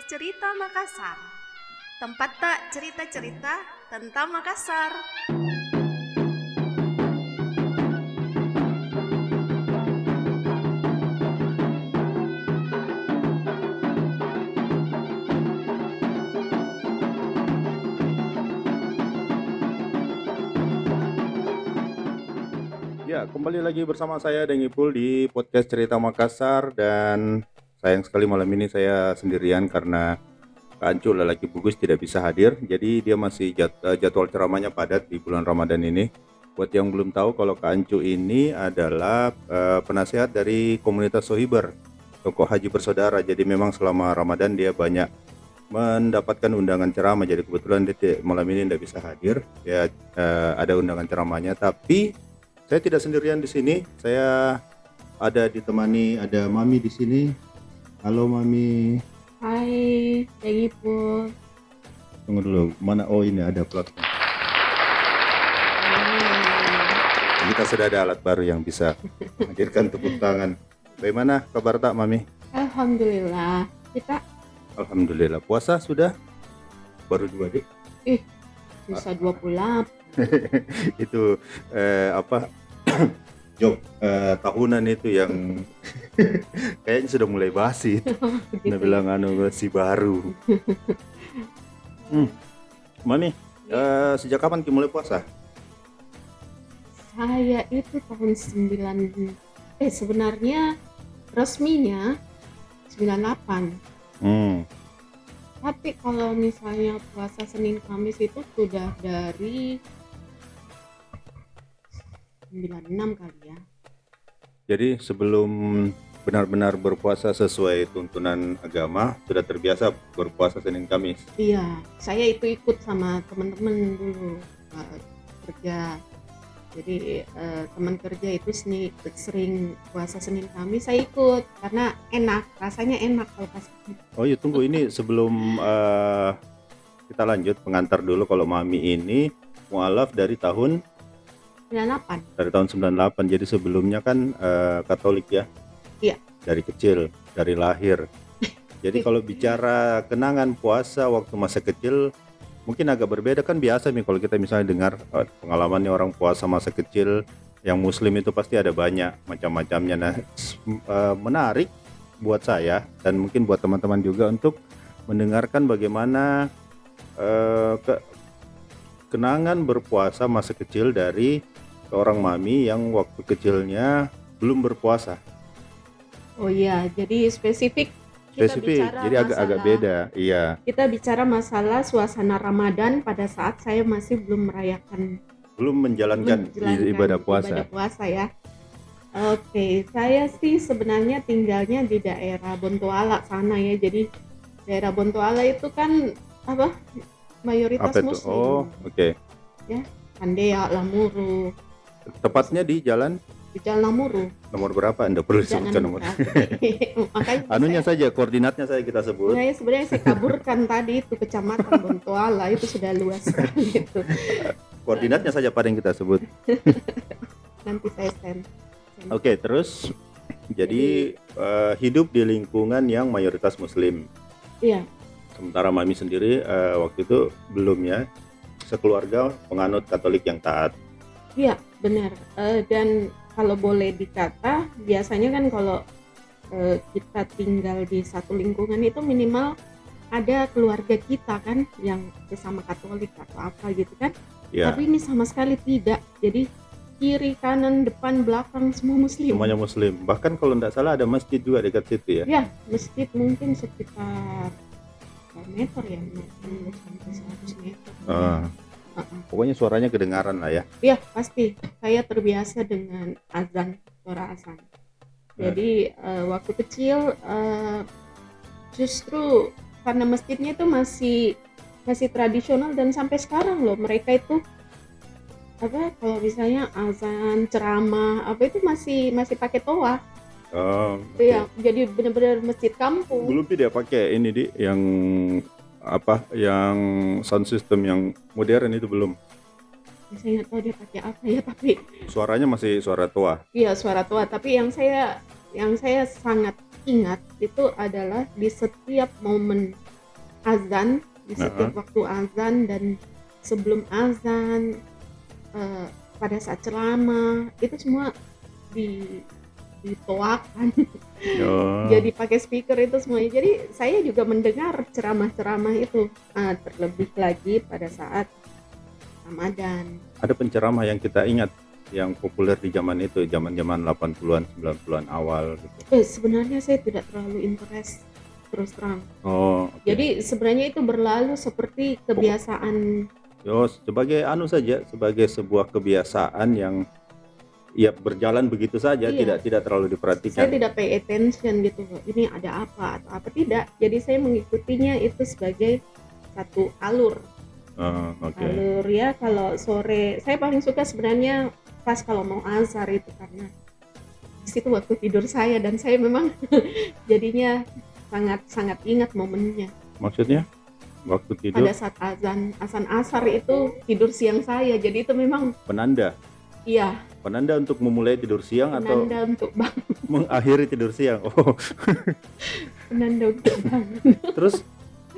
podcast Cerita Makassar. Tempat tak cerita-cerita tentang Makassar. Ya, kembali lagi bersama saya Dengi Pul di podcast Cerita Makassar dan sayang sekali malam ini saya sendirian karena Kak Ancu lelaki Bugus tidak bisa hadir. Jadi dia masih jad- eh, jadwal ceramahnya padat di bulan Ramadan ini. Buat yang belum tahu kalau Kak Ancu ini adalah eh, penasehat dari komunitas Sohiber, tokoh haji bersaudara. Jadi memang selama Ramadan dia banyak mendapatkan undangan ceramah. Jadi kebetulan dia malam ini tidak bisa hadir. Ya eh, ada undangan ceramahnya tapi saya tidak sendirian di sini. Saya ada ditemani ada Mami di sini. Halo Mami. Hai, Dengi Pul. Tunggu dulu. Mana? Oh ini ada plot. Kita sudah ada alat baru yang bisa menghadirkan tepuk tangan. Bagaimana kabar tak Mami? Alhamdulillah. Kita Alhamdulillah. Puasa sudah? Baru dua deh. bisa 28. itu eh, apa? job eh, tahunan itu yang kayaknya sudah mulai basi. Dia Gitu. bilang anu si baru. Hmm. Mami, eh, sejak kapan Ki mulai puasa? Saya itu tahun 9 eh sebenarnya resminya 98. Hmm. Tapi kalau misalnya puasa Senin Kamis itu sudah dari 96 kali ya. Jadi sebelum benar-benar berpuasa sesuai tuntunan agama, sudah terbiasa berpuasa Senin Kamis. Iya, saya itu ikut sama teman-teman dulu uh, kerja. Jadi uh, teman kerja itu seni, sering puasa Senin Kamis saya ikut karena enak, rasanya enak kalau pas Oh iya tunggu ini sebelum eh, kita lanjut pengantar dulu kalau Mami ini mualaf dari tahun 98. dari tahun 98 jadi sebelumnya kan eh, Katolik ya? Iya. dari kecil dari lahir. Jadi kalau bicara kenangan puasa waktu masa kecil mungkin agak berbeda. Kan biasa nih kalau kita misalnya dengar eh, pengalamannya orang puasa masa kecil yang muslim itu pasti ada banyak macam-macamnya. Nah eh, menarik buat saya dan mungkin buat teman-teman juga untuk mendengarkan bagaimana ke- kenangan berpuasa masa kecil dari seorang mami yang waktu kecilnya belum berpuasa. Oh iya, jadi spesifik kita Spesifik, bicara jadi agak-agak beda. Iya. Kita bicara masalah suasana Ramadan pada saat saya masih belum merayakan Belum menjalankan, menjalankan ibadah puasa. ibadah puasa ya. Oke, saya sih sebenarnya tinggalnya di daerah Bontoala sana ya. Jadi daerah Bontoala itu kan apa? Mayoritas Apa itu? muslim. Oh, oke. Kandea, Lamuru, Tepatnya di jalan di Jalan Lamuru. nomor berapa? Anda perlu Jangan sebutkan nomor. Makanya Anunya saya, saja, koordinatnya saya kita sebut. sebenarnya sebenarnya saya kaburkan tadi itu kecamatan Bontoala itu sudah luas sekali itu. Koordinatnya saja pada yang kita sebut. Nanti saya send. send. Oke, terus jadi eh, hidup di lingkungan yang mayoritas muslim. Iya, Sementara mami sendiri eh, waktu itu belum ya. Sekeluarga penganut Katolik yang taat. Iya, benar. Eh, dan kalau boleh dikata, biasanya kan kalau eh, kita tinggal di satu lingkungan itu minimal ada keluarga kita kan yang sesama Katolik atau apa gitu kan. Ya, Tapi ini sama sekali tidak. Jadi kiri, kanan, depan, belakang semua muslim. semuanya muslim. Bahkan kalau tidak salah ada masjid juga dekat situ ya. Ya, masjid mungkin sekitar meter ya, 60 sampai 100 meter. Ah, Heeh. pokoknya suaranya kedengaran lah ya. Iya pasti. Saya terbiasa dengan azan, suara azan. Jadi eh, waktu kecil eh, justru karena masjidnya itu masih masih tradisional dan sampai sekarang loh mereka itu apa kalau misalnya azan ceramah apa itu masih masih pakai toa Oh. Iya, jadi benar-benar masjid kampung Belum tidak pakai ini di yang apa yang sound system yang modern itu belum. saya nggak tahu dia pakai apa ya tapi Suaranya masih suara tua. iya suara tua tapi yang saya yang saya sangat ingat itu adalah di setiap momen azan di setiap waktu azan dan sebelum azan eh, pada saat ceramah itu semua di ditoakan Oh. jadi pakai speaker itu semuanya jadi saya juga mendengar ceramah-ceramah itu Ah, terlebih lagi pada saat Ramadan ada penceramah yang kita ingat yang populer di zaman itu, zaman-zaman 80-an, 90-an awal gitu. eh, sebenarnya saya tidak terlalu interest terus terang Oh, oke. jadi sebenarnya itu berlalu seperti kebiasaan Yo, sebagai anu saja, sebagai sebuah kebiasaan yang ya berjalan begitu saja, Iya. tidak tidak terlalu saya diperhatikan. tidak pay attention gitu ini ada apa atau apa tidak jadi saya mengikutinya itu sebagai satu alur Oh, oke. alur ya kalau sore saya paling suka sebenarnya pas kalau mau azhar itu karena di situ waktu tidur saya dan saya memang jadinya sangat sangat ingat momennya Maksudnya waktu tidur pada saat azan azan asar itu tidur siang saya jadi itu memang penanda, iya penanda untuk memulai tidur siang atau penanda untuk bang mengakhiri tidur siang. Oh, penanda untuk bangun terus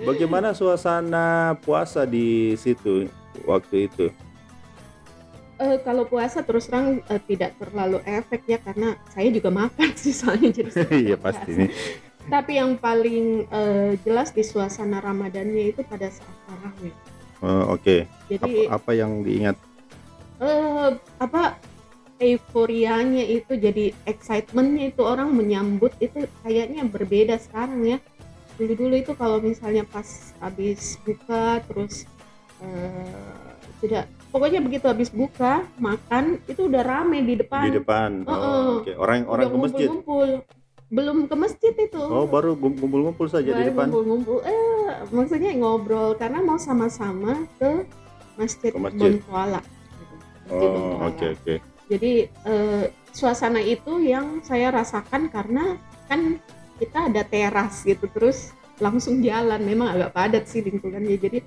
bagaimana suasana puasa di situ waktu itu? Eh, kalau puasa terus terang eh, tidak terlalu efek ya karena saya juga makan sih soalnya jadi Iya pasti nih. Tapi yang paling eh, jelas di suasana Ramadannya itu pada saat tarawih. Oh, oke. Jadi Apa, apa yang diingat? Eh, apa euforianya itu jadi excitementnya itu orang menyambut itu kayaknya berbeda sekarang ya. Dulu-dulu itu kalau misalnya pas habis buka terus eh, sudah pokoknya begitu habis buka makan itu udah rame di depan. Di depan. Oh, Heeh. oke. Orang orang Udah ke masjid. ngumpul-ngumpul. Belum ke masjid itu. Oh, baru gum- ngumpul-ngumpul saja di Baru depan. ngumpul-ngumpul eh maksudnya ngobrol karena mau sama-sama ke masjid, Ke masjid. Bontoala. Masjid Oh, Bontoala. oke oke. jadi eh, suasana itu yang saya rasakan karena kan kita ada teras gitu terus langsung jalan memang agak padat sih lingkungannya jadi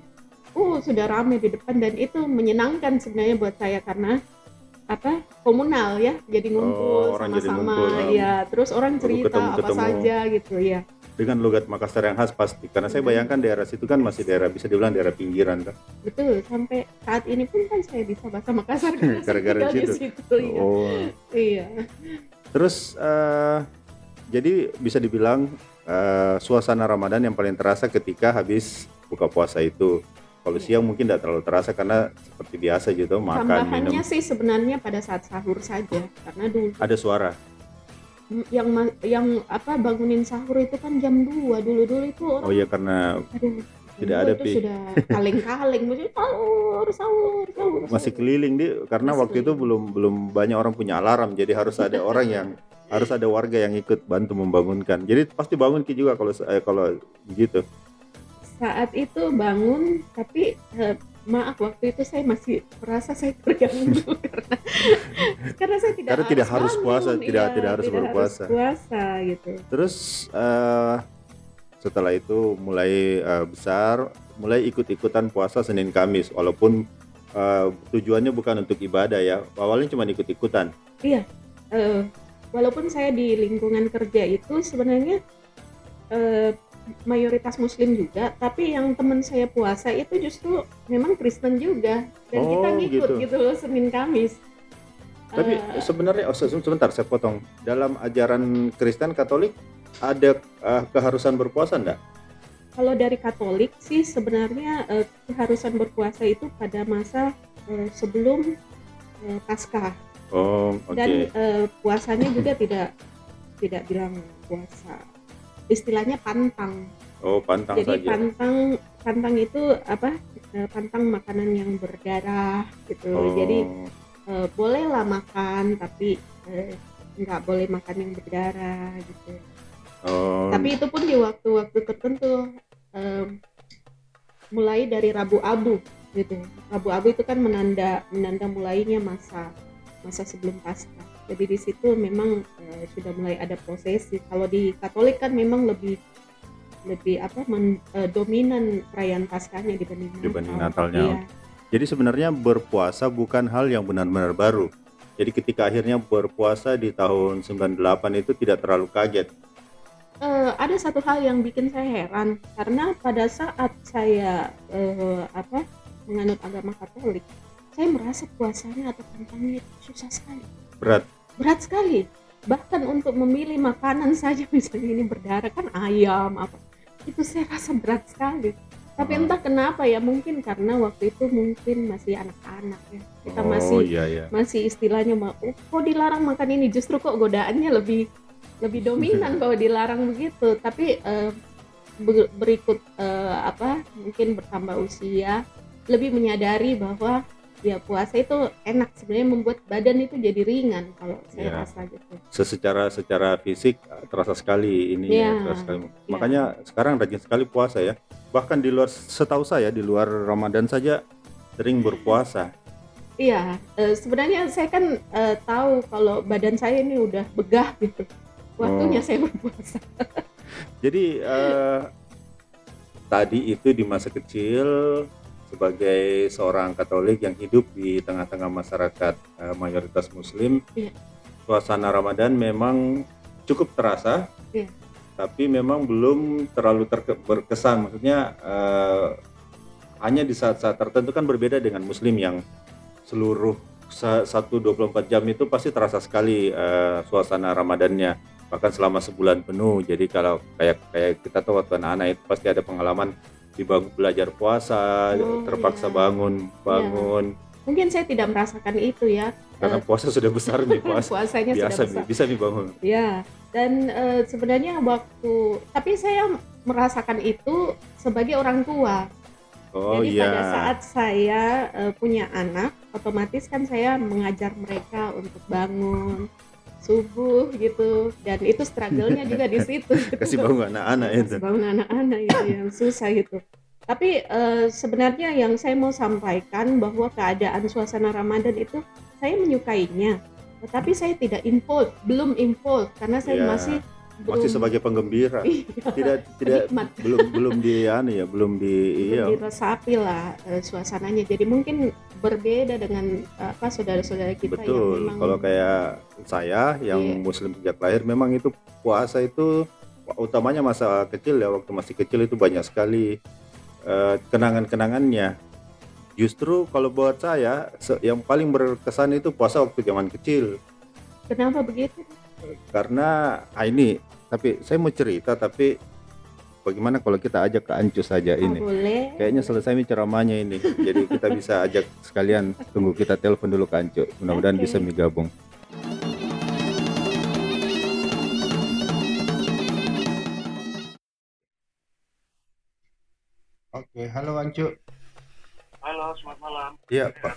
uh sudah ramai di depan dan itu menyenangkan sebenarnya buat saya karena apa komunal ya jadi ngumpul Oh, sama-sama ah. ya terus orang cerita apa ketemu-ketemu. saja gitu ya Dengan logat Makassar yang khas pasti. Karena saya Hmm. bayangkan daerah situ kan masih daerah bisa dibilang daerah pinggiran kan. betul sampai saat ini pun kan saya bisa bahasa Makassar Gara-gara tinggal di situ. situ ya. Oh. iya Terus eh, jadi bisa dibilang eh, suasana Ramadan yang paling terasa ketika habis buka puasa itu. Kalau Iya. siang mungkin tidak terlalu terasa karena seperti biasa gitu makan tambahannya minum. sih sebenarnya pada saat sahur saja karena dulu Ada suara. Yang yang apa bangunin sahur itu kan jam 2 dulu dulu itu orang Oh iya karena aduh Tidak 2 ada, itu Pi. sudah kaleng-kaleng maksudnya sahur sahur sahur masih keliling di karena Masih waktu itu keliling. belum belum banyak orang punya alarm jadi harus ada orang yang harus ada warga yang ikut bantu membangunkan. Jadi pasti bangun Ki juga kalau eh, kalau begitu. saat itu bangun tapi eh, maaf waktu itu saya masih merasa saya terganggu karena karena saya tidak Karena tidak harus bangun, puasa, tidak- iya, tidak harus berpuasa. puasa gitu Terus eh, setelah itu mulai eh, besar, mulai ikut-ikutan puasa Senin Kamis walaupun eh, tujuannya bukan untuk ibadah ya. Awalnya cuma ikut-ikutan. eh, walaupun saya di lingkungan kerja itu sebenarnya eh, mayoritas muslim juga tapi yang teman saya puasa itu justru memang Kristen juga dan Oh, kita ngikut gitu. gitu, loh Senin Kamis Tapi Eh, sebenarnya oh, se- sebentar saya potong. Dalam ajaran Kristen Katolik ada eh, keharusan berpuasa enggak? kalau dari Katolik sih sebenarnya eh, keharusan berpuasa itu pada masa eh, sebelum eh, Paskah Oh, oke. dan eh, puasanya juga tidak tidak bilang puasa istilahnya pantang. Oh, pantang jadi saja. pantang pantang itu apa eh, pantang makanan yang berdarah gitu. Oh, jadi eh, bolehlah makan tapi eh, nggak boleh makan yang berdarah gitu. Oh, tapi itu pun di waktu-waktu tertentu mulai dari Rabu Abu gitu. Rabu Abu itu kan menanda menanda mulainya masa masa sebelum Paskah jadi di situ memang eh, sudah mulai ada prosesi kalau di Katolik kan memang lebih lebih apa men- eh, dominan perayaan Paskahnya dibanding Natal. Dibanding Natalnya. Iya. Jadi sebenarnya berpuasa bukan hal yang benar-benar baru. Jadi ketika akhirnya berpuasa di tahun 98 itu tidak terlalu kaget. eh, ada satu hal yang bikin saya heran karena pada saat saya eh, apa menganut agama Katolik, saya merasa puasanya atau tentangnya itu susah sekali, Berat. Berat sekali. Bahkan untuk memilih makanan saja misalnya ini berdarah kan ayam apa, itu saya rasa berat sekali. Tapi Oh. entah kenapa ya mungkin karena waktu itu mungkin masih anak-anak ya kita oh masih iya iya. masih istilahnya mau oh, kok dilarang makan ini justru kok godaannya lebih lebih dominan kalau dilarang begitu tapi ber- berikut eh, apa mungkin bertambah usia lebih menyadari bahwa ya puasa itu enak sebenarnya membuat badan itu jadi ringan kalau saya Ya. rasa gitu secara secara fisik uh, terasa sekali ini Iya, terasa sekali. Makanya sekarang rajin sekali puasa ya. Bahkan di luar setahu saya di luar Ramadan saja sering berpuasa. iya eh, sebenarnya saya kan eh, tahu kalau badan saya ini udah begah gitu waktunya Oh. saya berpuasa Jadi eh, tadi itu di masa kecil sebagai seorang Katolik yang hidup di tengah-tengah masyarakat eh, mayoritas Muslim, Iya. suasana Ramadan memang cukup terasa, Iya. tapi memang belum terlalu terke- berkesan. Maksudnya eh, hanya di saat-saat tertentu kan berbeda dengan Muslim yang seluruh sa- satu 24 jam itu pasti terasa sekali eh, suasana Ramadannya bahkan selama sebulan penuh. Jadi kalau kayak kayak kita tahu waktu anak-anak itu pasti ada pengalaman dibangun belajar puasa, Oh, terpaksa iya. bangun bangun mungkin saya tidak merasakan itu ya karena puasa sudah besar nih puasa puasanya biasa sudah besar bisa nih bangun. Ya, dan eh, sebenarnya waktu tapi saya merasakan itu sebagai orang tua. Oh Jadi pada iya. saat saya eh, punya anak, otomatis kan saya mengajar mereka untuk bangun subuh gitu dan itu struggle-nya juga di situ. Kasih bangun anak-anak itu. Kasih bangun anak-anak itu yang susah gitu. Tapi eh, sebenarnya yang saya mau sampaikan bahwa keadaan suasana Ramadan itu saya menyukainya. Tetapi saya tidak involved, belum involved karena saya Iya. masih belum Masih sebagai penggembira. Iya, Tidak tidak penikmat. belum belum di anu ya, belum di iya. belum diresapi lah eh, suasananya. Jadi mungkin berbeda dengan apa saudara-saudara kita yang Betul. memang Kalau kayak saya yang Iya. muslim sejak lahir memang itu puasa itu utamanya masa kecil ya waktu masih kecil itu banyak sekali eh, kenangan-kenangannya. Justru kalau buat saya yang paling berkesan itu puasa waktu zaman kecil kenapa begitu? karena ah, ini tapi saya mau cerita tapi bagaimana kalau kita ajak ke Ancu saja Oh, ini. boleh. Kayaknya selesai nih ceramahnya ini. Jadi kita bisa ajak sekalian tunggu kita telepon dulu ke Ancu. Mudah-mudahan Oke. bisa gabung. Oke, halo Ancu. Halo, selamat malam. Iya, Pak.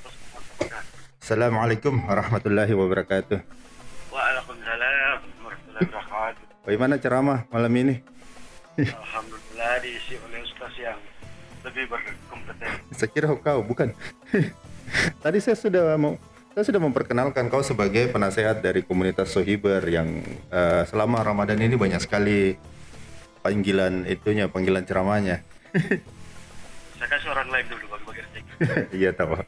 Assalamualaikum warahmatullahi wabarakatuh. Waalaikumsalam warahmatullahi wabarakatuh. Bagaimana ceramah malam ini? Alhamdulillah diisi oleh ustaz yang lebih berkompeten. Saya kira kau bukan. Tadi saya sudah mau saya sudah memperkenalkan kau sebagai penasehat dari komunitas Sohiber yang eh, selama Ramadan ini banyak sekali panggilan itunya, panggilan ceramahnya. Saya kasih orang lain dulu bagi bagi rezeki. iya tahu.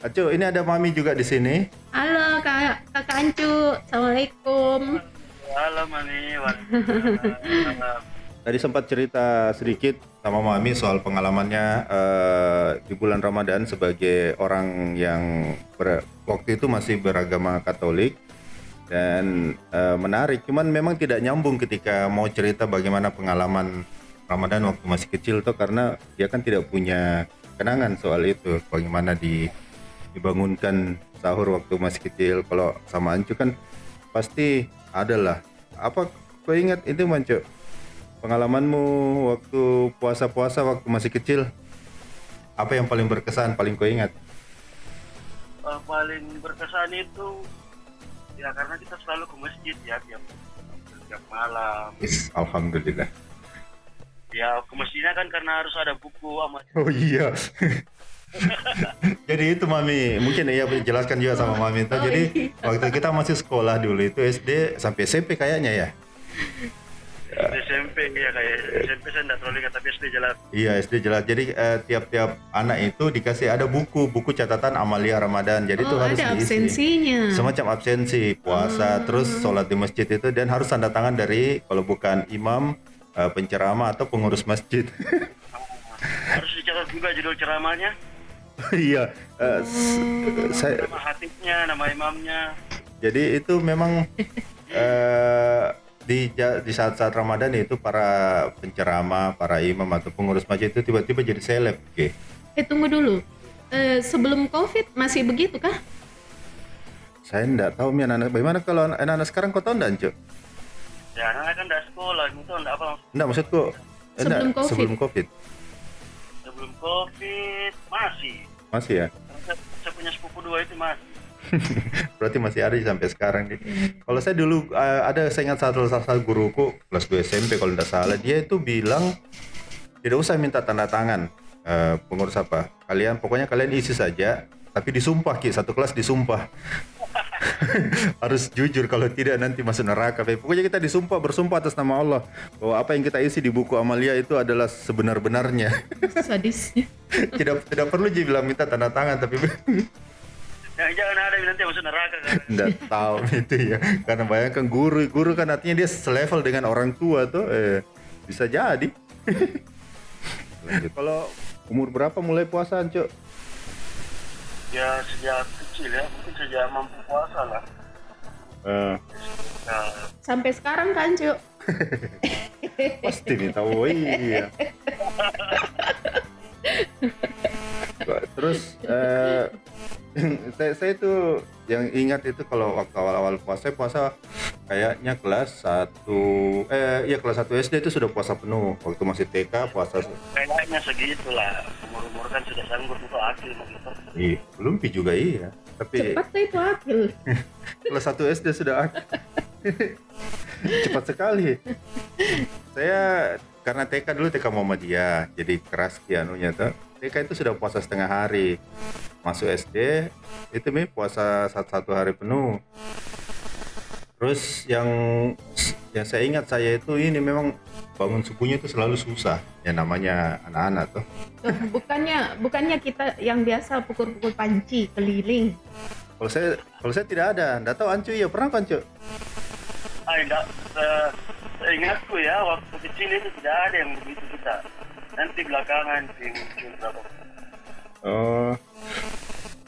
Acu, ini ada Mami juga di sini. Halo Kak Kakak Ancu. Assalamualaikum. Halo Mami, waalaikumsalam. Tadi sempat cerita sedikit sama Mami soal pengalamannya eh, di bulan Ramadan sebagai orang yang ber- waktu itu masih beragama Katolik dan eh, menarik. Cuman memang tidak nyambung ketika mau cerita bagaimana pengalaman Ramadan waktu masih kecil tuh karena dia kan tidak punya kenangan soal itu. Bagaimana di dibangunkan sahur waktu masih kecil. Kalau sama Ancu kan pasti adalah apa kau ingat itu Mancu? Pengalamanmu waktu puasa-puasa waktu masih kecil apa yang paling berkesan paling kau ingat? Eh, paling berkesan itu ya karena kita selalu ke masjid ya tiap tiap malam. Is, alhamdulillah. Ya ke masjidnya kan karena harus ada buku sama oh iya. Jadi itu mami mungkin ya jelaskan juga sama mami. Oh, jadi iya. waktu kita masih sekolah dulu itu SD sampai SMP kayaknya ya SMP SMP ya kayak SMP saya nggak terlalu ingat tapi SD jelas. Iya SD jelas. Jadi eh, tiap-tiap anak itu dikasih ada buku, buku catatan amalia Ramadan. Jadi itu oh, harus ada diisi. absensinya. Semacam absensi, puasa, terus sholat di masjid itu dan harus tanda tangan dari kalau bukan imam, eh, penceramah atau pengurus masjid. Harus dicatat juga judul ceramahnya, Iya, eh, s- saya nama hatibnya, nama imamnya. jadi itu memang eh, di di saat-saat Ramadan itu para penceramah, para imam atau pengurus masjid itu tiba-tiba jadi seleb. Oke. Eh tunggu dulu. Eh, sebelum COVID masih begitu kah? Saya enggak tahu mi anak-anak bagaimana kalau anak- anak-anak sekarang kau tahu enggak, Cuk? Ya, anak kan udah sekolah, itu enggak apa Enggak maksudku eh, Sebelum enggak, Covid. sebelum Covid. sebelum COVID masih. Masih ya? Saya, saya punya sepupu dua itu masih. Berarti masih ada sampai sekarang nih. Kalau saya dulu eh, ada saya ingat satu satu guruku kelas 2 SMP kalau tidak salah dia itu bilang tidak usah minta tanda tangan eh, pengurus apa. Kalian pokoknya kalian isi saja tapi disumpah Ki, satu kelas disumpah. Harus jujur kalau tidak nanti masuk neraka. Pokoknya kita disumpah bersumpah atas nama Allah bahwa apa yang kita isi di buku amalia itu adalah sebenar-benarnya. Sadisnya. tidak tidak perlu jadi bilang minta tanda tangan tapi Ya, jangan ada yang nanti masuk neraka kan. Nggak tahu itu ya. Karena bayangkan guru, guru kan artinya dia selevel dengan orang tua tuh. Eh, bisa jadi. Kalau umur berapa mulai puasa, Cuk? Ya sejak kecil ya, mungkin sejak mampu puasa lah. Eh, Nah, Sampai sekarang kan, Cuk? pasti nih tahu. Oh, iya. Terus eh, saya, saya itu yang ingat itu kalau waktu awal-awal puasa puasa kayaknya kelas 1 eh iya kelas 1 SD itu sudah puasa penuh waktu masih TK puasa kayaknya segitulah. Umur-umur kan sudah sanggup untuk akil begitu. Iya, belum pi juga iya. Tapi Cepat itu akil. kelas 1 SD sudah ak- cepat sekali. Saya karena TK dulu TK Muhammadiyah, jadi keras kianunya tuh. TK itu sudah puasa setengah hari. Masuk SD itu mi puasa satu, satu hari penuh. Terus yang yang saya ingat saya itu ini memang bangun subuhnya itu selalu susah. Ya namanya anak-anak tuh. Bukannya bukannya kita yang biasa pukul-pukul panci keliling. Kalau saya kalau saya tidak ada, enggak tahu Ancu ya pernah kan Cu? Ah, enggak. Se- Seingatku ya, waktu kecil itu tidak ada yang begitu kita. Nanti belakangan sih muncul berapa. Oh.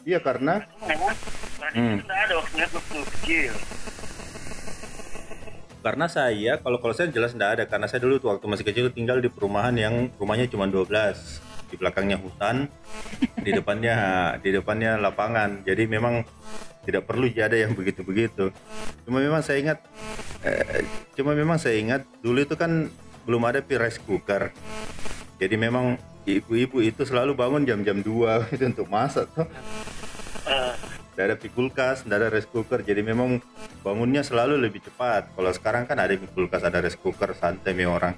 Iya karena Memang tadi Hmm. tidak ada waktu waktu kecil. karena saya kalau kalau saya jelas tidak ada karena saya dulu waktu masih kecil tinggal di perumahan yang rumahnya cuma 12 di belakangnya hutan di depannya di depannya lapangan jadi memang tidak perlu ada yang begitu-begitu cuma memang saya ingat eh, cuma memang saya ingat dulu itu kan belum ada pi rice cooker jadi memang ibu-ibu itu selalu bangun jam-jam 2 itu untuk masak tuh Eh, tidak ada pi kulkas, tidak ada rice cooker, jadi memang bangunnya selalu lebih cepat. Kalau sekarang kan ada pi kulkas, ada rice cooker, santai nih orang.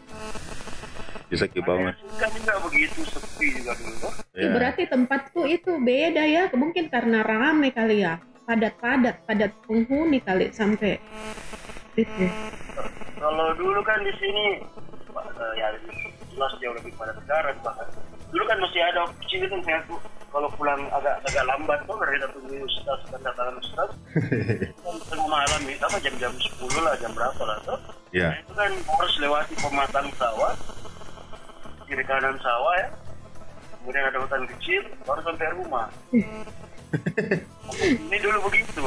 Bisa ki bangun. kan juga begitu sepi juga dulu. Ih, Ya. berarti tempatku itu beda ya. Mungkin karena rame kali ya. Padat-padat, padat penghuni kali sampai itu. Kalau dulu kan di sini eh, ya jelas jauh lebih pada negara bahkan. Dulu kan masih ada waktu kecil kan saya tuh kalau pulang agak agak lambat tuh karena kita tunggu ustaz dan datangan ustaz. Itu kan malam itu apa jam-jam 10 lah jam berapa lah tuh. Nah, Ya, itu kan harus lewati pematang sawah kiri kanan sawah ya kemudian ada hutan kecil baru sampai rumah ini dulu begitu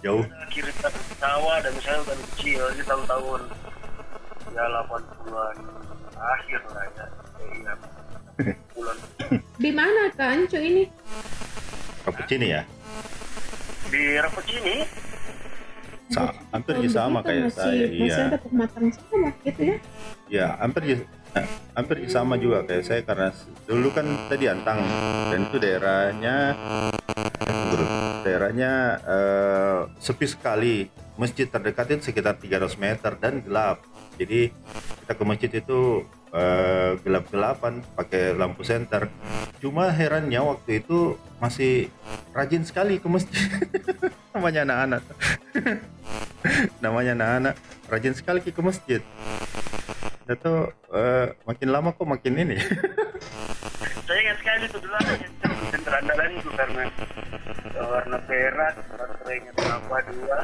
jauh. kiri kanan sawah dan misalnya hutan kecil ini tahun-tahun ya 80-an akhir lah ya iya bulan Di mana kan cu ini? Cappuccino ya? di Rapocini Sa hampir Oh, ya sama kayak masih, saya. Masih Iya. ada pematang sawah gitu ya. Ya, hampir ya eh, hampir sama juga kayak saya karena dulu kan tadi Antang dan itu daerahnya eh, daerahnya eh, sepi sekali. Masjid terdekat itu sekitar 300 meter dan gelap. Jadi kita ke masjid itu eh, gelap-gelapan pakai lampu senter. Cuma herannya waktu itu masih rajin sekali ke masjid. Namanya anak-anak. Namanya anak-anak rajin sekali ke masjid Dato eh, makin lama kok makin ini. Saya ingat sekali itu dulu ada yang itu karena warna perak, baterainya berapa dua.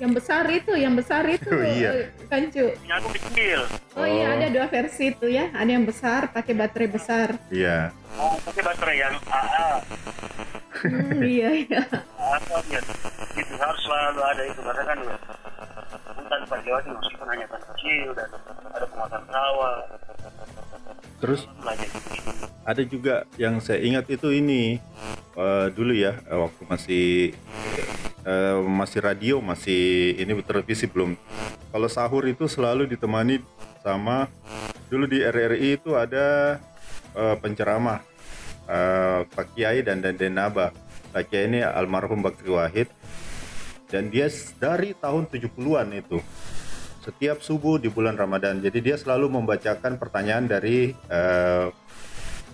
Yang besar itu, yang besar itu. Oh, iya. Kancu. Aku kecil. Oh, iya, ada dua versi itu ya. Ada yang besar, pakai baterai besar. Iya. Oh, pakai baterai yang AA. Hmm, iya, iya. Apa ya? Itu harus selalu ada itu karena kan hutan Pak Jawa itu meskipun hanya hutan kecil dan ada penguasaan sawah. Terus ada juga yang saya ingat itu ini eh, dulu ya eh, waktu masih eh, masih radio masih ini televisi belum. Kalau sahur itu selalu ditemani sama dulu di RRI itu ada eh, penceramah eh, Pak Kiai dan dan Denaba Pak Kiai ini almarhum Bakri Wahid. Dan dia dari tahun 70-an itu setiap subuh di bulan Ramadan jadi dia selalu membacakan pertanyaan dari eh,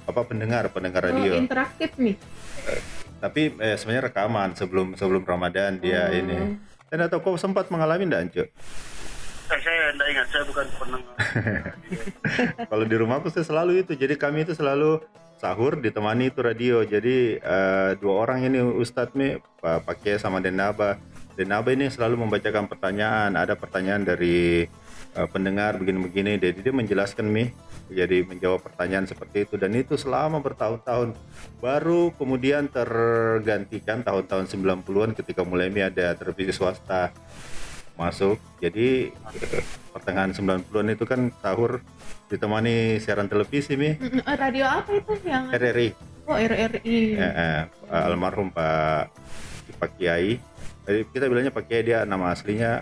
apa pendengar pendengar Oh, radio interaktif nih. tapi eh, sebenarnya rekaman sebelum sebelum Ramadan dia Oh. ini dan atau kau sempat mengalami enggak Anco? Eh, saya tidak ingat, saya bukan pendengar. kalau di rumahku saya selalu itu jadi kami itu selalu sahur ditemani itu radio jadi eh, dua orang ini Ustadz nih Pak Pak Kiai sama Denaba Denaba ini selalu membacakan pertanyaan. Ada pertanyaan dari eh, pendengar begini-begini. Jadi dia menjelaskan mi. Jadi menjawab pertanyaan seperti itu. Dan itu selama bertahun-tahun. Baru kemudian tergantikan tahun-tahun 90-an ketika mulai mi ada televisi swasta masuk. Jadi pertengahan 90-an itu kan sahur ditemani siaran televisi mi. Mm, eh, Radio apa itu yang? RRI Oh, RRI. eh, eh, almarhum Pak Pak Kiai Jadi kita bilangnya Pak Kiai dia nama aslinya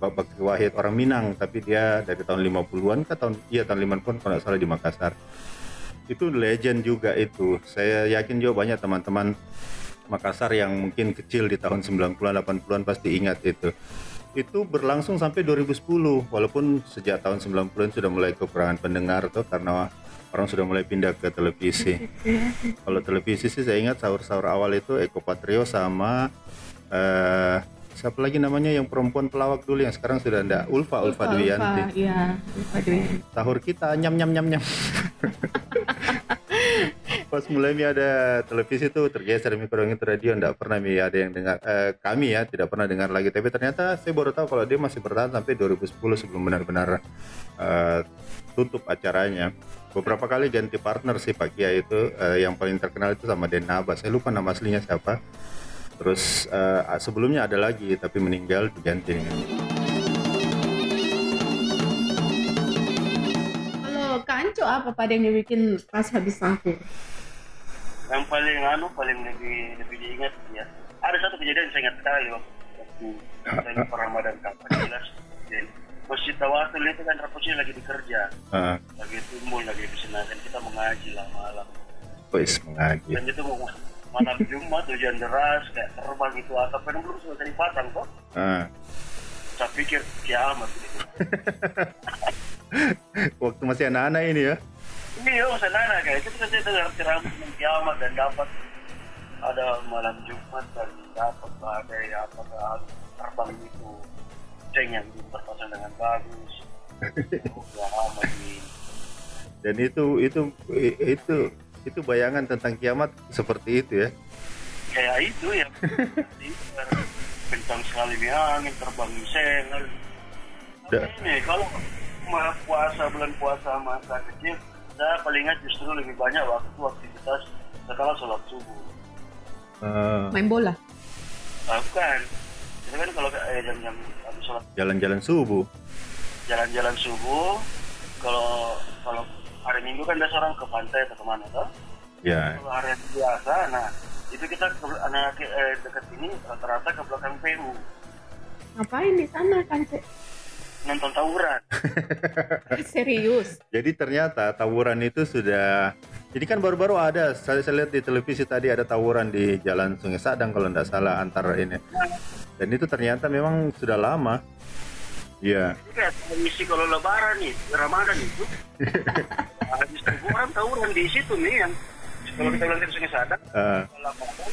Pak Bakri Wahid orang Minang. Tapi dia dari tahun 50-an ke tahun iya tahun 50-an kalau nggak salah di Makassar. Itu legend juga itu. Saya yakin juga banyak teman-teman Makassar yang mungkin kecil di tahun 90-an 80-an pasti ingat itu. Itu berlangsung sampai 2010 walaupun sejak tahun 90-an sudah mulai kekurangan pendengar tuh karena orang sudah mulai pindah ke televisi. Kalau televisi sih saya ingat sahur-sahur awal itu Eko Patrio sama eh siapa lagi namanya yang perempuan pelawak dulu yang sekarang sudah ada Ulfa Ulfa, Dwiyanti Iya, Ulfa sahur kita nyam nyam nyam nyam. Pas mulai mi ada televisi tuh tergeser mi kurang itu radio nggak pernah mi ada yang dengar. Eh, kami ya tidak pernah dengar lagi. Tapi ternyata saya baru tahu kalau dia masih bertahan sampai 2010 sebelum benar-benar eh, tutup acaranya. Beberapa kali ganti partner sih Pak Kia itu eh, yang paling terkenal itu sama Denaba saya lupa nama aslinya siapa terus eh, sebelumnya ada lagi tapi meninggal diganti. Dengan Kalau kanco apa pada yang dibikin pas habis sahur? yang paling anu paling lebih lebih diingat ya. Ada satu kejadian saya ingat sekali waktu waktu saya lupa Ramadan kapan jelas. Dan masjid tawasul itu kan rapusnya lagi bekerja. Eh, lagi timbul lagi dan kita mengaji lah malam. Wis mengaji. Dan itu mau malam Jumat hujan deras kayak terbang itu atap kan belum selesai dipasang kok. Eh, saya pikir kiamat gitu. Waktu masih anak-anak ini ya? Ini yo saya nanya kayak itu saya dengar ceramah kiamat dan dapat. Ada malam Jumat dan dapat badai apa harus terbang itu ceng yang terpasang dengan bagus. Oh, kiamat ini dan itu itu itu itu bayangan tentang kiamat seperti itu ya. Kayak itu ya. Kencang sekali nih angin terbang Da- ini kalau ma- puasa bulan puasa masa kecil saya paling ingat justru lebih banyak waktu aktivitas setelah sholat subuh. Eh, Main bola. Ah, bukan. Itu kan kalau eh, jam-jam habis sholat jalan-jalan subuh. Jalan-jalan subuh kalau kalau hari minggu kan biasa orang ke pantai atau ke mana tuh ya. Kalau hari biasa nah itu kita ke anak eh, dekat sini rata-rata ke belakang PU Ngapain di sana kanco? nonton tawuran. Serius. jadi ternyata tawuran itu sudah jadi kan baru-baru ada saya, saya lihat di televisi tadi ada tawuran di jalan Sungai Sadang kalau tidak salah antara ini. Dan itu ternyata memang sudah lama Iya, Ini kayak misi kalau lebaran nih, Ramadan itu. Habis subuh orang tawuran di situ nih yang kalau kita bilang ke Sungai Sadang, eh, lapangan,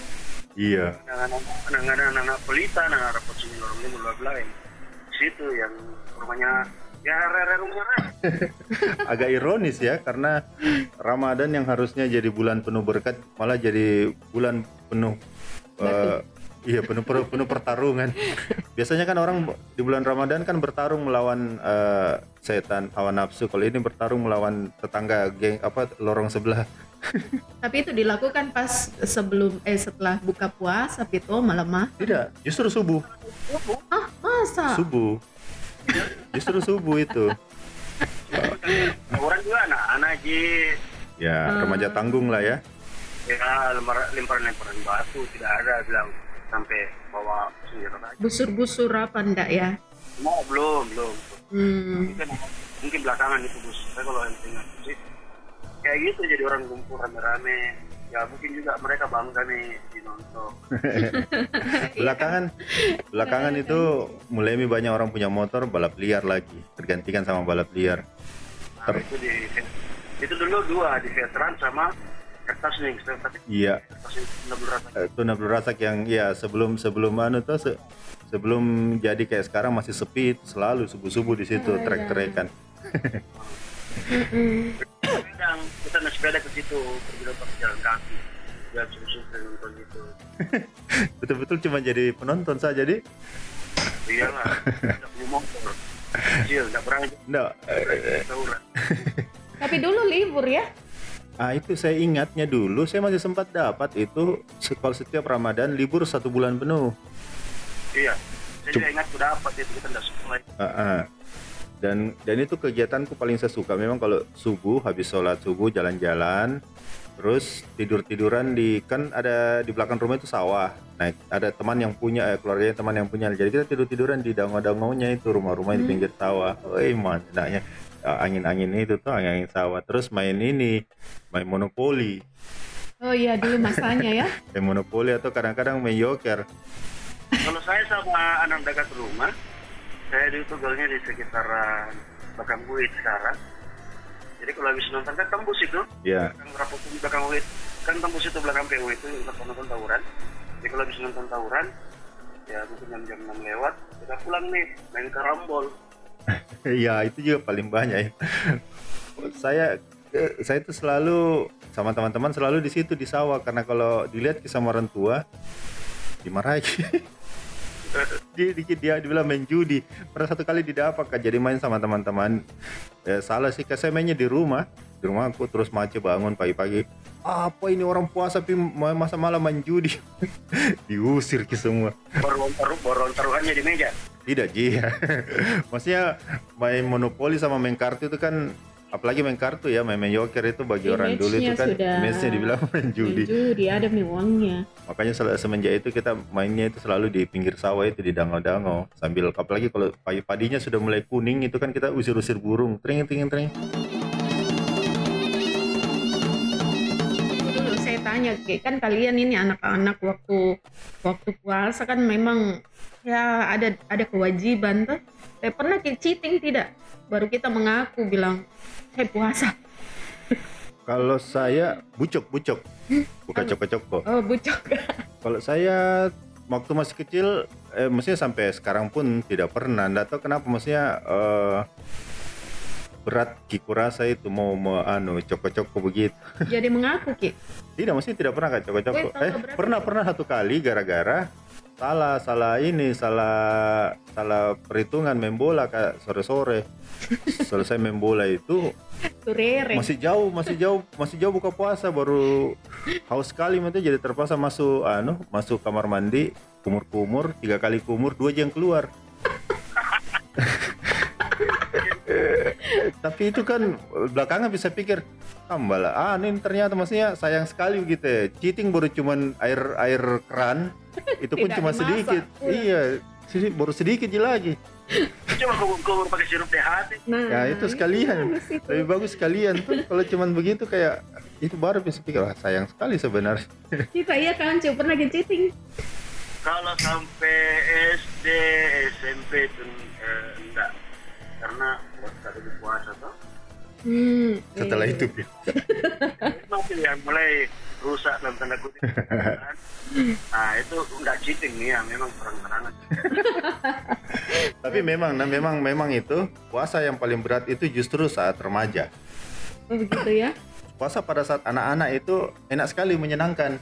iya, anak-anak anak pelita, anak-anak rapat sini orang ini bla bla yang di situ yang rumahnya Ya rere rumah Rere. agak ironis ya karena Ramadan yang harusnya jadi bulan penuh berkat malah jadi bulan penuh eh, iya penuh penuh, penuh pertarungan. Biasanya kan orang di bulan Ramadan kan bertarung melawan eh, setan hawa nafsu. Kalau ini bertarung melawan tetangga geng apa lorong sebelah. Tapi itu dilakukan pas sebelum eh setelah buka puasa Pito melemah. Tidak, justru subuh. Ah, masa? Subuh. Justru subuh itu. Orang juga anak-anak Ji. Ya, remaja tanggung lah ya. Ya lempar- lemparan-lemparan batu tidak ada bilang sampai bawa. Busur-busur apa enggak ya? Mau belum belum. Hmm. Mungkin mungkin belakangan itu bus. Saya kalau yang ingat sih kayak gitu jadi orang kumpul rame-rame. Ya mungkin juga mereka bangga nih di nonton. belakangan belakangan itu mulai banyak orang punya motor balap liar lagi tergantikan sama balap liar Nah, itu di itu dulu dua di veteran sama kertas nih tapi iya. Kertas eh, itu Nablu Razak yang ya sebelum sebelum anu tuh se- sebelum jadi kayak sekarang masih sepi itu selalu subuh subuh di situ trek-trekan. Kadang kita naik sepeda ke situ pergi pakai jalan kaki ya susu nonton gitu. Betul-betul cuma jadi penonton saja jadi iyalah tidak punya motor. Kecil nggak berani enggak tawuran Tapi dulu libur ya? Ah itu saya ingatnya dulu saya masih sempat dapat itu kalau setiap Ramadan libur satu bulan penuh. Iya saya juga ingat udah dapat itu kita nggak sekolah Ah, ah. Dan dan itu kegiatanku paling saya suka. Memang kalau subuh habis sholat subuh jalan-jalan terus tidur tiduran di kan ada di belakang rumah itu sawah. Nah ada teman yang punya eh, keluarganya teman yang punya. Jadi kita tidur tiduran di danau-danaunya itu rumah-rumah di pinggir sawah. Woi man enaknya angin angin itu tuh angin angin sawah. Terus main ini main monopoli Oh iya dulu masanya ya. main monopoli atau kadang-kadang main yoker kalau saya sama anak dekat rumah saya di tugalnya di sekitaran belakang buit sekarang. Jadi kalau habis nonton kan tembus itu. Ya belakang rapot di belakang buit kan tembus itu belakang PU itu untuk nonton tawuran. Jadi kalau habis nonton tawuran ya mungkin jam jam 6 lewat kita pulang nih main karambol Iya itu juga paling banyak ya. saya eh, saya itu selalu sama teman-teman selalu di situ di sawah karena kalau dilihat sama orang tua dimarahi. dia, dia, dia dibilang main judi. Pernah satu kali didapat kan jadi main sama teman-teman. Eh, salah sih, saya mainnya di rumah. Di rumah aku terus mace bangun pagi-pagi. Apa ini orang puasa tapi ma- masa malam main judi? Diusir ke semua. boron taruh boron taruhannya di meja Tidak Ji. Maksudnya main monopoli sama main kartu itu kan apalagi main kartu ya main, main joker itu bagi orang dulu itu kan image-nya dibilang main judi. Judi ada uangnya. makanya semenjak itu kita mainnya itu selalu di pinggir sawah itu di danau-danau. Sambil apalagi kalau padi padinya sudah mulai kuning itu kan kita usir-usir burung. Tring tring tring. Dulu saya tanya, kan kalian ini anak-anak waktu waktu puasa kan memang ya ada ada kewajiban tuh. Saya pernah Ki, cheating tidak? Baru kita mengaku bilang saya puasa. kalau saya bucok bucok bukan coko-coko Oh bucok. Kalau saya waktu masih kecil, eh, maksudnya sampai sekarang pun tidak pernah. Nggak tahu kenapa, maksudnya eh, berat kiku rasa itu mau mau anu coko-coko begitu. Jadi mengaku Ki. Tidak, maksudnya tidak pernah kan coko-coko. Eh, pernah pernah satu kali gara-gara salah salah ini salah salah perhitungan main bola kak sore-sore selesai main bola itu Turere. masih jauh masih jauh masih jauh buka puasa baru haus sekali nanti jadi terpaksa masuk anu masuk kamar mandi kumur kumur tiga kali kumur dua jam keluar tapi itu kan belakangan bisa pikir tambah lah ah ini ternyata maksudnya sayang sekali gitu ya. Cheating baru cuman air air keran itu pun cuma dimasak. sedikit. Iya. Sedi- baru sedikit lagi. Cuma kubur-kubur pakai sirup DHT Nah, ya itu sekalian. bagus itu. lebih bagus sekalian. Tuh kalau cuman begitu kayak itu baru bisa pikir wah sayang sekali sebenarnya. Kita iya kan, Cu, pernah cheating. kalau sampai SD SMP itu Hmm. setelah iya. itu masih yang mulai rusak dalam tanda kutip. nah itu nggak cheating nih ya, memang terang-terangan. Tapi memang, nah memang, memang itu puasa yang paling berat itu justru saat remaja. Oh, begitu ya. Puasa pada saat anak-anak itu enak sekali, menyenangkan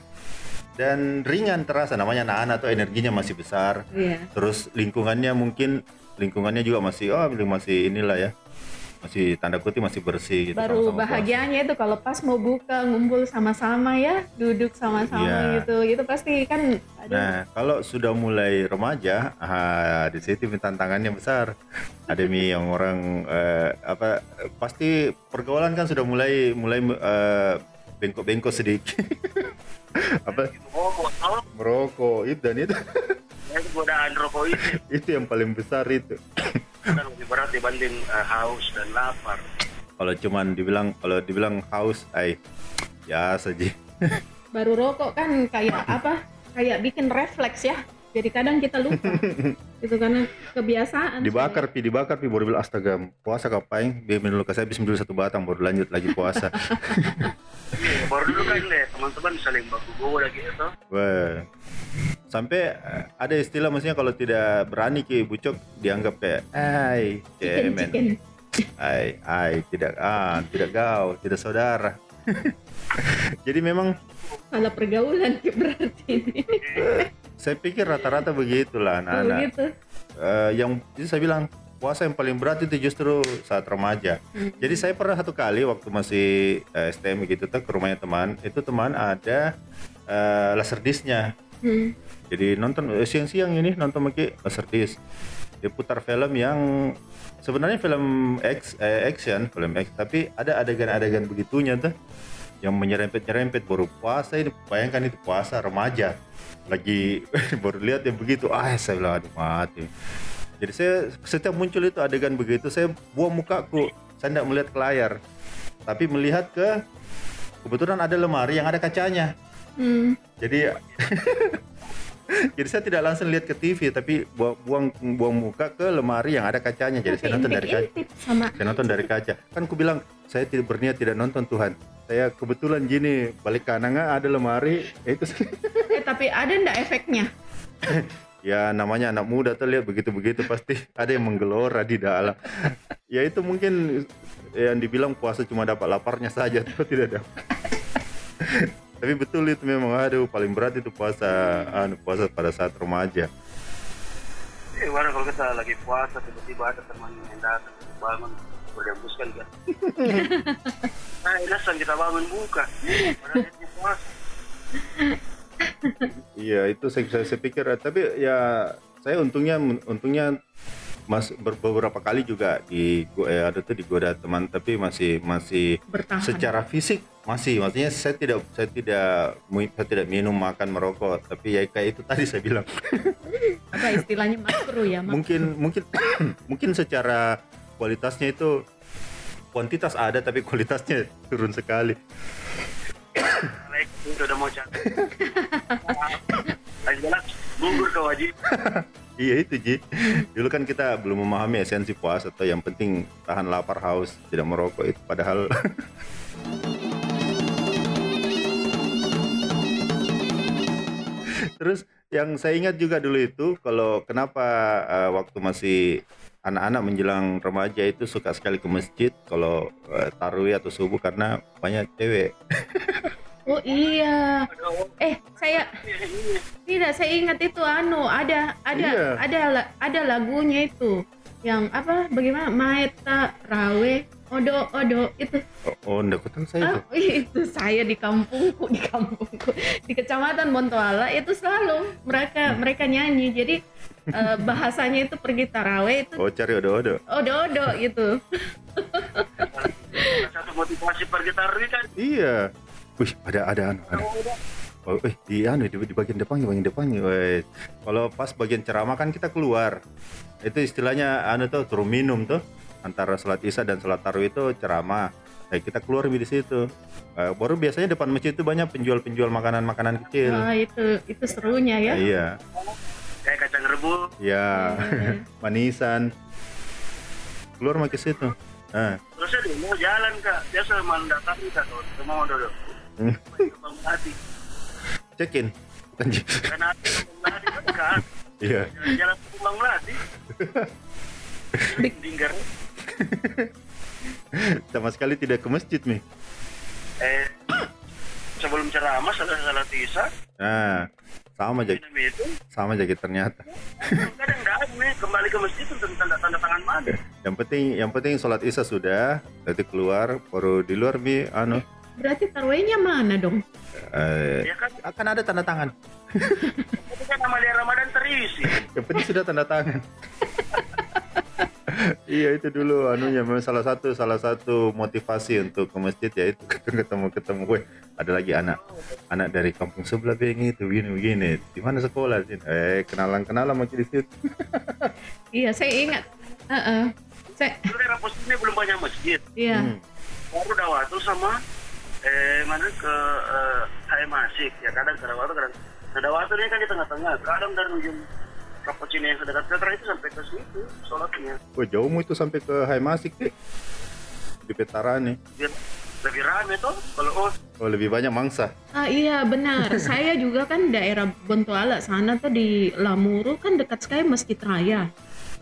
dan ringan terasa. Namanya anak-anak tuh energinya masih besar. Iya. Terus lingkungannya mungkin lingkungannya juga masih oh masih inilah ya masih tanda kutip masih bersih gitu Baru sama-sama bahagianya itu kalau pas mau buka ngumpul sama-sama ya, duduk sama-sama Iya. gitu. Itu pasti kan puasa. aduh, Nah, kalau sudah mulai remaja, ah, di situ tantangannya besar. Ada mi yang orang eh, apa pasti pergaulan kan sudah mulai mulai eh, bengkok-bengkok sedikit. apa merokok itu dan itu Itu godaan rokok itu itu yang paling besar itu. Kan lebih berat dibanding eh, haus dan lapar. Kalau cuman dibilang kalau dibilang haus, ay ya saja. baru rokok kan kayak apa? Kayak bikin refleks ya. Jadi kadang kita lupa. itu karena kebiasaan. dibakar pi dibakar pi baru bilang astaga puasa kapain dia minum saya habis dulu satu batang baru lanjut lagi puasa Iya, baru dulu kan deh teman-teman saling baku baku lagi itu. Wah. sampai eh, ada istilah maksudnya kalau tidak berani ki bucok dianggap kayak ay cemen ay ay tidak ah tidak gaul tidak saudara jadi memang Salah pergaulan Ki, berarti ini. Saya pikir rata-rata begitulah anak-anak begitu. Eh, yang itu saya bilang puasa yang paling berat itu justru saat remaja. Hmm. Jadi saya pernah satu kali waktu masih eh, STM gitu tuh ke rumahnya teman, itu teman ada eh, laserdiscnya. Hmm. Jadi nonton eh, siang-siang ini nonton pakai laserdis. Dia putar film yang sebenarnya film X eh, action, film X, tapi ada adegan-adegan begitunya tuh yang menyerempet-nyerempet baru puasa ini bayangkan itu puasa remaja lagi baru lihat yang begitu ah saya bilang aduh mati. Jadi saya setiap muncul itu adegan begitu saya buang mukaku saya tidak melihat ke layar tapi melihat ke kebetulan ada lemari yang ada kacanya Hmm. jadi jadi saya tidak langsung lihat ke TV tapi bu- buang buang muka ke lemari yang ada kacanya jadi saya nonton dari kaca. sama saya nonton dari kaca. Kan ku bilang saya tidak berniat tidak nonton Tuhan saya kebetulan gini balik kanan ada lemari ya itu. Eh tapi ada ndak efeknya? ya namanya anak muda tuh lihat begitu-begitu pasti ada yang menggelora di dalam. Ya itu mungkin yang dibilang puasa cuma dapat laparnya saja tuh tidak dapat. Tapi betul itu memang aduh paling berat itu puasa anu puasa pada saat remaja. Eh, mana kalau kita lagi puasa tiba-tiba ada teman yang datang bangun berdembuskan kan. nah, inasan kita bangun buka. Iya itu saya, saya, saya pikir tapi ya saya untungnya untungnya mas ber- beberapa kali juga di eh, ada tuh digoda teman tapi masih masih Bertahan. secara fisik masih maksudnya saya tidak saya tidak saya tidak minum makan merokok tapi ya kayak itu tadi saya bilang Apa istilahnya makro ya? Mak- mungkin mungkin mungkin secara kualitasnya itu kuantitas ada tapi kualitasnya turun sekali udah mau gugur ke wajib. Iya itu Ji. Dulu kan kita belum memahami esensi puasa atau yang penting tahan lapar haus tidak merokok itu padahal Terus yang saya ingat juga dulu itu kalau kenapa eh, waktu masih anak-anak menjelang remaja itu suka sekali ke masjid kalau eh, tarawih atau subuh karena banyak cewek. Oh iya. Eh, saya tidak saya ingat itu anu ada ada Iya. ada ada lagunya itu yang apa bagaimana Maeta Rawe Odo Odo itu Oh, oh saya itu. ah, itu saya di kampungku di kampungku di kecamatan Bontoala itu selalu mereka mereka nyanyi jadi eh, bahasanya itu pergi taraweh itu Oh cari odo-odo. odo odo gitu Satu motivasi pergi taruh kan. Iya. Wih, ada ada anu, ada. Oh, eh di anu di, di bagian depan, di bagian depan. Kalau pas bagian ceramah kan kita keluar. Itu istilahnya anu tuh turun minum tuh antara salat Isya dan salat tarawih itu ceramah. Eh, kita keluar di situ. Eh, baru biasanya depan masjid itu banyak penjual-penjual makanan-makanan kecil. Wah, itu itu serunya ya Iya. Kayak kacang rebus. Ya, Eh, manisan. keluar mau ke situ. Nah, Terus dia mau jalan kak, biasa malam datang kak, kalau mau. Hmm. Melati, check in. Karena Melati kan Iya. jalan ke Bang Melati. Dinggar, Sama sekali tidak ke masjid nih. eh sebelum ceramah salah salah tisa, Nah, sama aja, itu, sama aja gitu ternyata. kadang nggak ada nih kembali ke masjid untuk tanda tanda tangan mana? Yang penting, yang penting sholat isya sudah, nanti keluar, baru di luar bi, anu, Berarti tarawihnya mana dong? eh, Ya kan, akan ada tanda tangan. itu kan amalia Ramadan terisi. Yang penting sudah tanda tangan. iya itu dulu anunya memang salah satu salah satu motivasi untuk ke masjid ya itu ketemu ketemu gue ada lagi anak anak dari kampung sebelah beng itu begini begini di mana sekolah sih eh kenalan kenalan masih di situ Iya, saya ingat. Heeh. Saya Dulu daerah pos ini belum banyak masjid. iya. Hmm. Baru Dawatu sama eh mana ke eh, HM Asik ya kadang ke Dawatu kadang nah Dawatu ini kan di tengah-tengah kadang dari ujung Rapocini yang sedekat Petra itu sampai ke situ sholatnya. Wah jauhmu itu sampai ke Hai Masik sih di Petarani biar lebih rame tuh kalau oh. Oh lebih banyak mangsa. Ah iya benar. saya juga kan daerah Bontoala sana tuh di Lamuru kan dekat sekali Masjid Raya.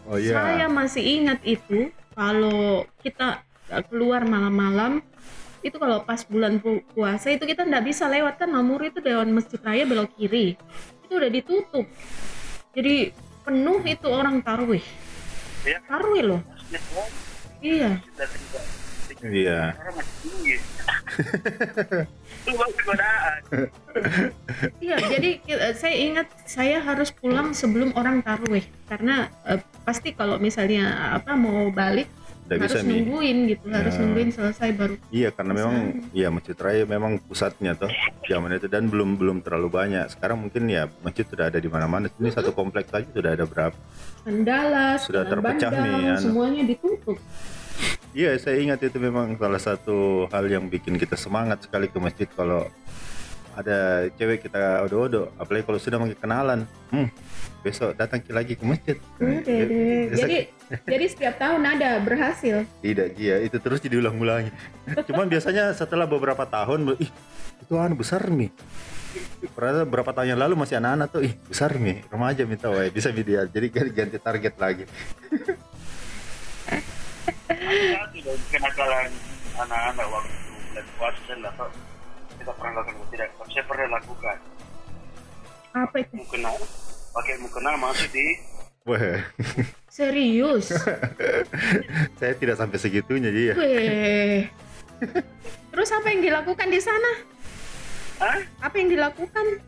oh Saya iya masih ingat itu kalau kita uh, keluar malam-malam itu kalau pas bulan pu- puasa itu kita nggak bisa lewat kan Lamuru itu Dewan Masjid Raya belok kiri. Itu udah ditutup jadi penuh itu orang tarwih. Ya tarwih loh. Oh, iya. iya. iya jadi eh, saya ingat saya harus pulang sebelum orang tarwih. Karena eh, pasti kalau misalnya apa mau balik tidak harus bisa nih nungguin gitu harus Ya. nungguin selesai baru Iya karena Bisa. memang iya Masjid Raya memang pusatnya tuh zaman itu dan belum belum terlalu banyak. Sekarang mungkin ya masjid sudah ada di mana-mana. Ini satu kompleks aja sudah ada berapa? Kendala, Sudah terpecah Bandang, nih, anu. semuanya ditutup. Iya saya ingat itu memang salah satu hal yang bikin kita semangat sekali ke masjid kalau ada cewek kita odo-odo. Apalagi kalau sudah makin kenalan, hmm, besok datang lagi ke masjid. Udah Ya, deh. besok- Jadi jadi setiap tahun ada berhasil. Tidak, iya itu terus jadi ulang-ulangi. Cuman biasanya setelah beberapa tahun, ih itu anu besar nih. Pernah berapa tahun yang lalu masih anak-anak tuh, ih besar nih, remaja minta wae bisa video. Jadi ganti, ganti target lagi. kenakalan anak-anak waktu bulan puasa tahu kita pernah lakukan atau tidak tapi saya pernah lakukan Apa itu? mukena pakai mukena masuk di Wah, Serius? saya tidak sampai segitunya dia. Weh. Terus apa yang dilakukan di sana? Hah? Apa yang dilakukan?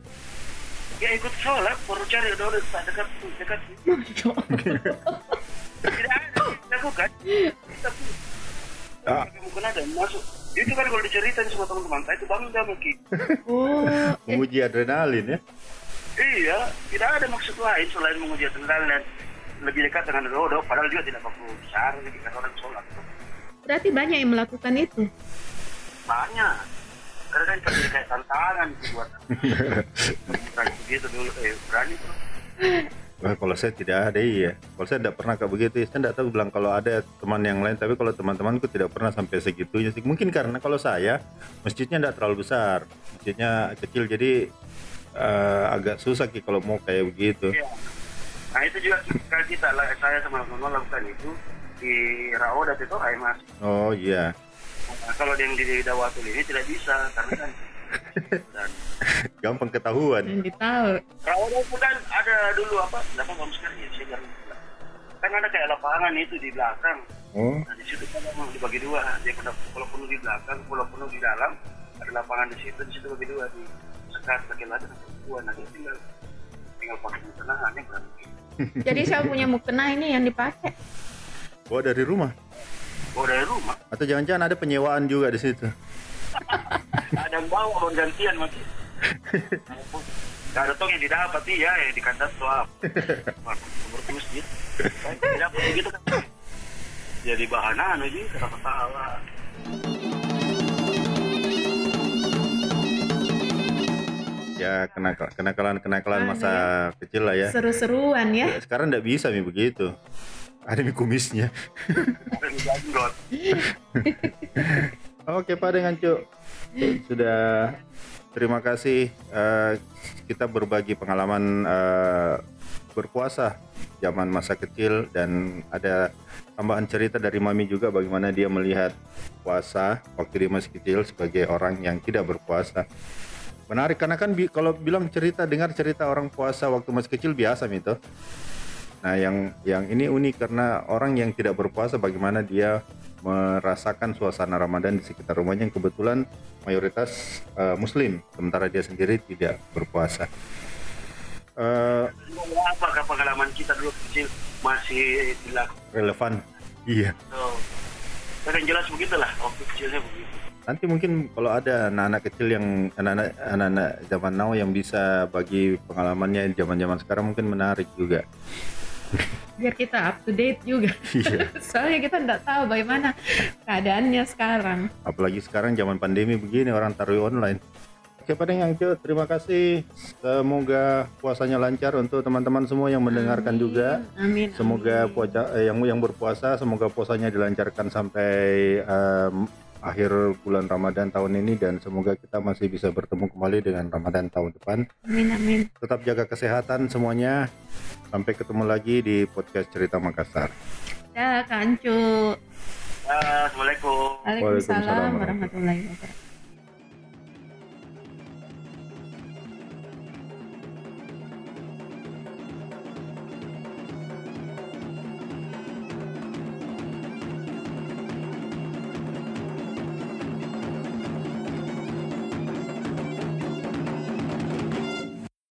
ya ikut sholat baru cari udah dekat dekat dekat Masya tidak ada dilakukan tapi Ah. pakai mukena dan masuk itu kan kalau diceritain sama teman-teman saya itu bangga mungkin Oh, eh, Menguji adrenalin ya. iya tidak ada maksud lain selain menguji adrenalin. Dan lebih dekat dengan dodo padahal juga tidak perlu besar ketika orang sholat. Berarti banyak yang melakukan itu. banyak. Karena kan jadi kayak tantangan itu buat bukan begitu dulu eh berani tuh Wah, kalau saya tidak ada iya. Kalau saya tidak pernah kayak begitu, saya tidak tahu bilang kalau ada teman yang lain. Tapi kalau teman-temanku tidak pernah sampai segitunya sih. Mungkin karena kalau saya masjidnya tidak terlalu besar, masjidnya kecil jadi eh, agak susah Ki, kalau mau kayak begitu. Iya. nah itu juga kalau kita lah saya sama teman lakukan itu di Raodat itu Aimas Oh iya, nah, kalau yang di Dawatul ini tidak bisa karena kan dan gampang ketahuan. Yang ditahu. Raodat itu kan ada dulu apa berapa tahun sekarang ya saya kan ada kayak lapangan itu di belakang Oh, Nah di situ kan memang dibagi dua. Dia kalau, kalau penuh di belakang, kalau penuh di dalam, ada lapangan di situ, di situ bagi dua di sekat pakai lada dan dua. Nanti tinggal tinggal pakai tenang yang berarti. Jadi saya punya mukena ini yang dipakai. oh dari rumah. Oh dari rumah, Atau jangan-jangan ada penyewaan juga di situ. Ada bawa orang gantian masih. Gak ada tong yang didapat iya yang di kandang tuh apa? Seperti masjid. Kan Tidak begitu kan. Jadi bahan anu sih kata-kata Ya kenakalan kenakalan kenakalan masa kecil lah ya. Seru-seruan ya. Ya, Sekarang tidak bisa nih begitu. Ada di kumisnya. Oke Pak dengan Cuk sudah terima kasih eh, kita berbagi pengalaman eh, berpuasa zaman masa kecil dan ada tambahan cerita dari Mami juga bagaimana dia melihat puasa waktu dia masih kecil sebagai orang yang tidak berpuasa. Menarik karena kan bi- kalau bilang cerita dengar cerita orang puasa waktu masih kecil biasa Mito. Nah, yang yang ini unik karena orang yang tidak berpuasa bagaimana dia merasakan suasana Ramadan di sekitar rumahnya yang kebetulan mayoritas eh, muslim sementara dia sendiri tidak berpuasa. Eh, Apakah pengalaman kita dulu kecil masih dilakukan? relevan. Iya. So, kan jelas begitulah waktu kecilnya begitu. Nanti mungkin kalau ada anak-anak kecil yang anak-anak anak-anak zaman now yang bisa bagi pengalamannya zaman-zaman sekarang mungkin menarik juga. Biar kita up to date juga Iya. soalnya kita nggak tahu bagaimana keadaannya sekarang Apalagi sekarang zaman pandemi begini orang taruh online. Oke Deng Angco, terima kasih. Semoga puasanya lancar untuk teman-teman semua yang mendengarkan juga. amin Semoga amin. puasa eh, yang yang berpuasa semoga puasanya dilancarkan sampai em, akhir bulan Ramadan tahun ini dan semoga kita masih bisa bertemu kembali dengan Ramadan tahun depan. amin amin Tetap jaga kesehatan semuanya. Sampai ketemu lagi di podcast Cerita Makassar. dah kancu Assalamualaikum. Waalaikumsalam Waalaikumsalam warahmatullahi wabarakatuh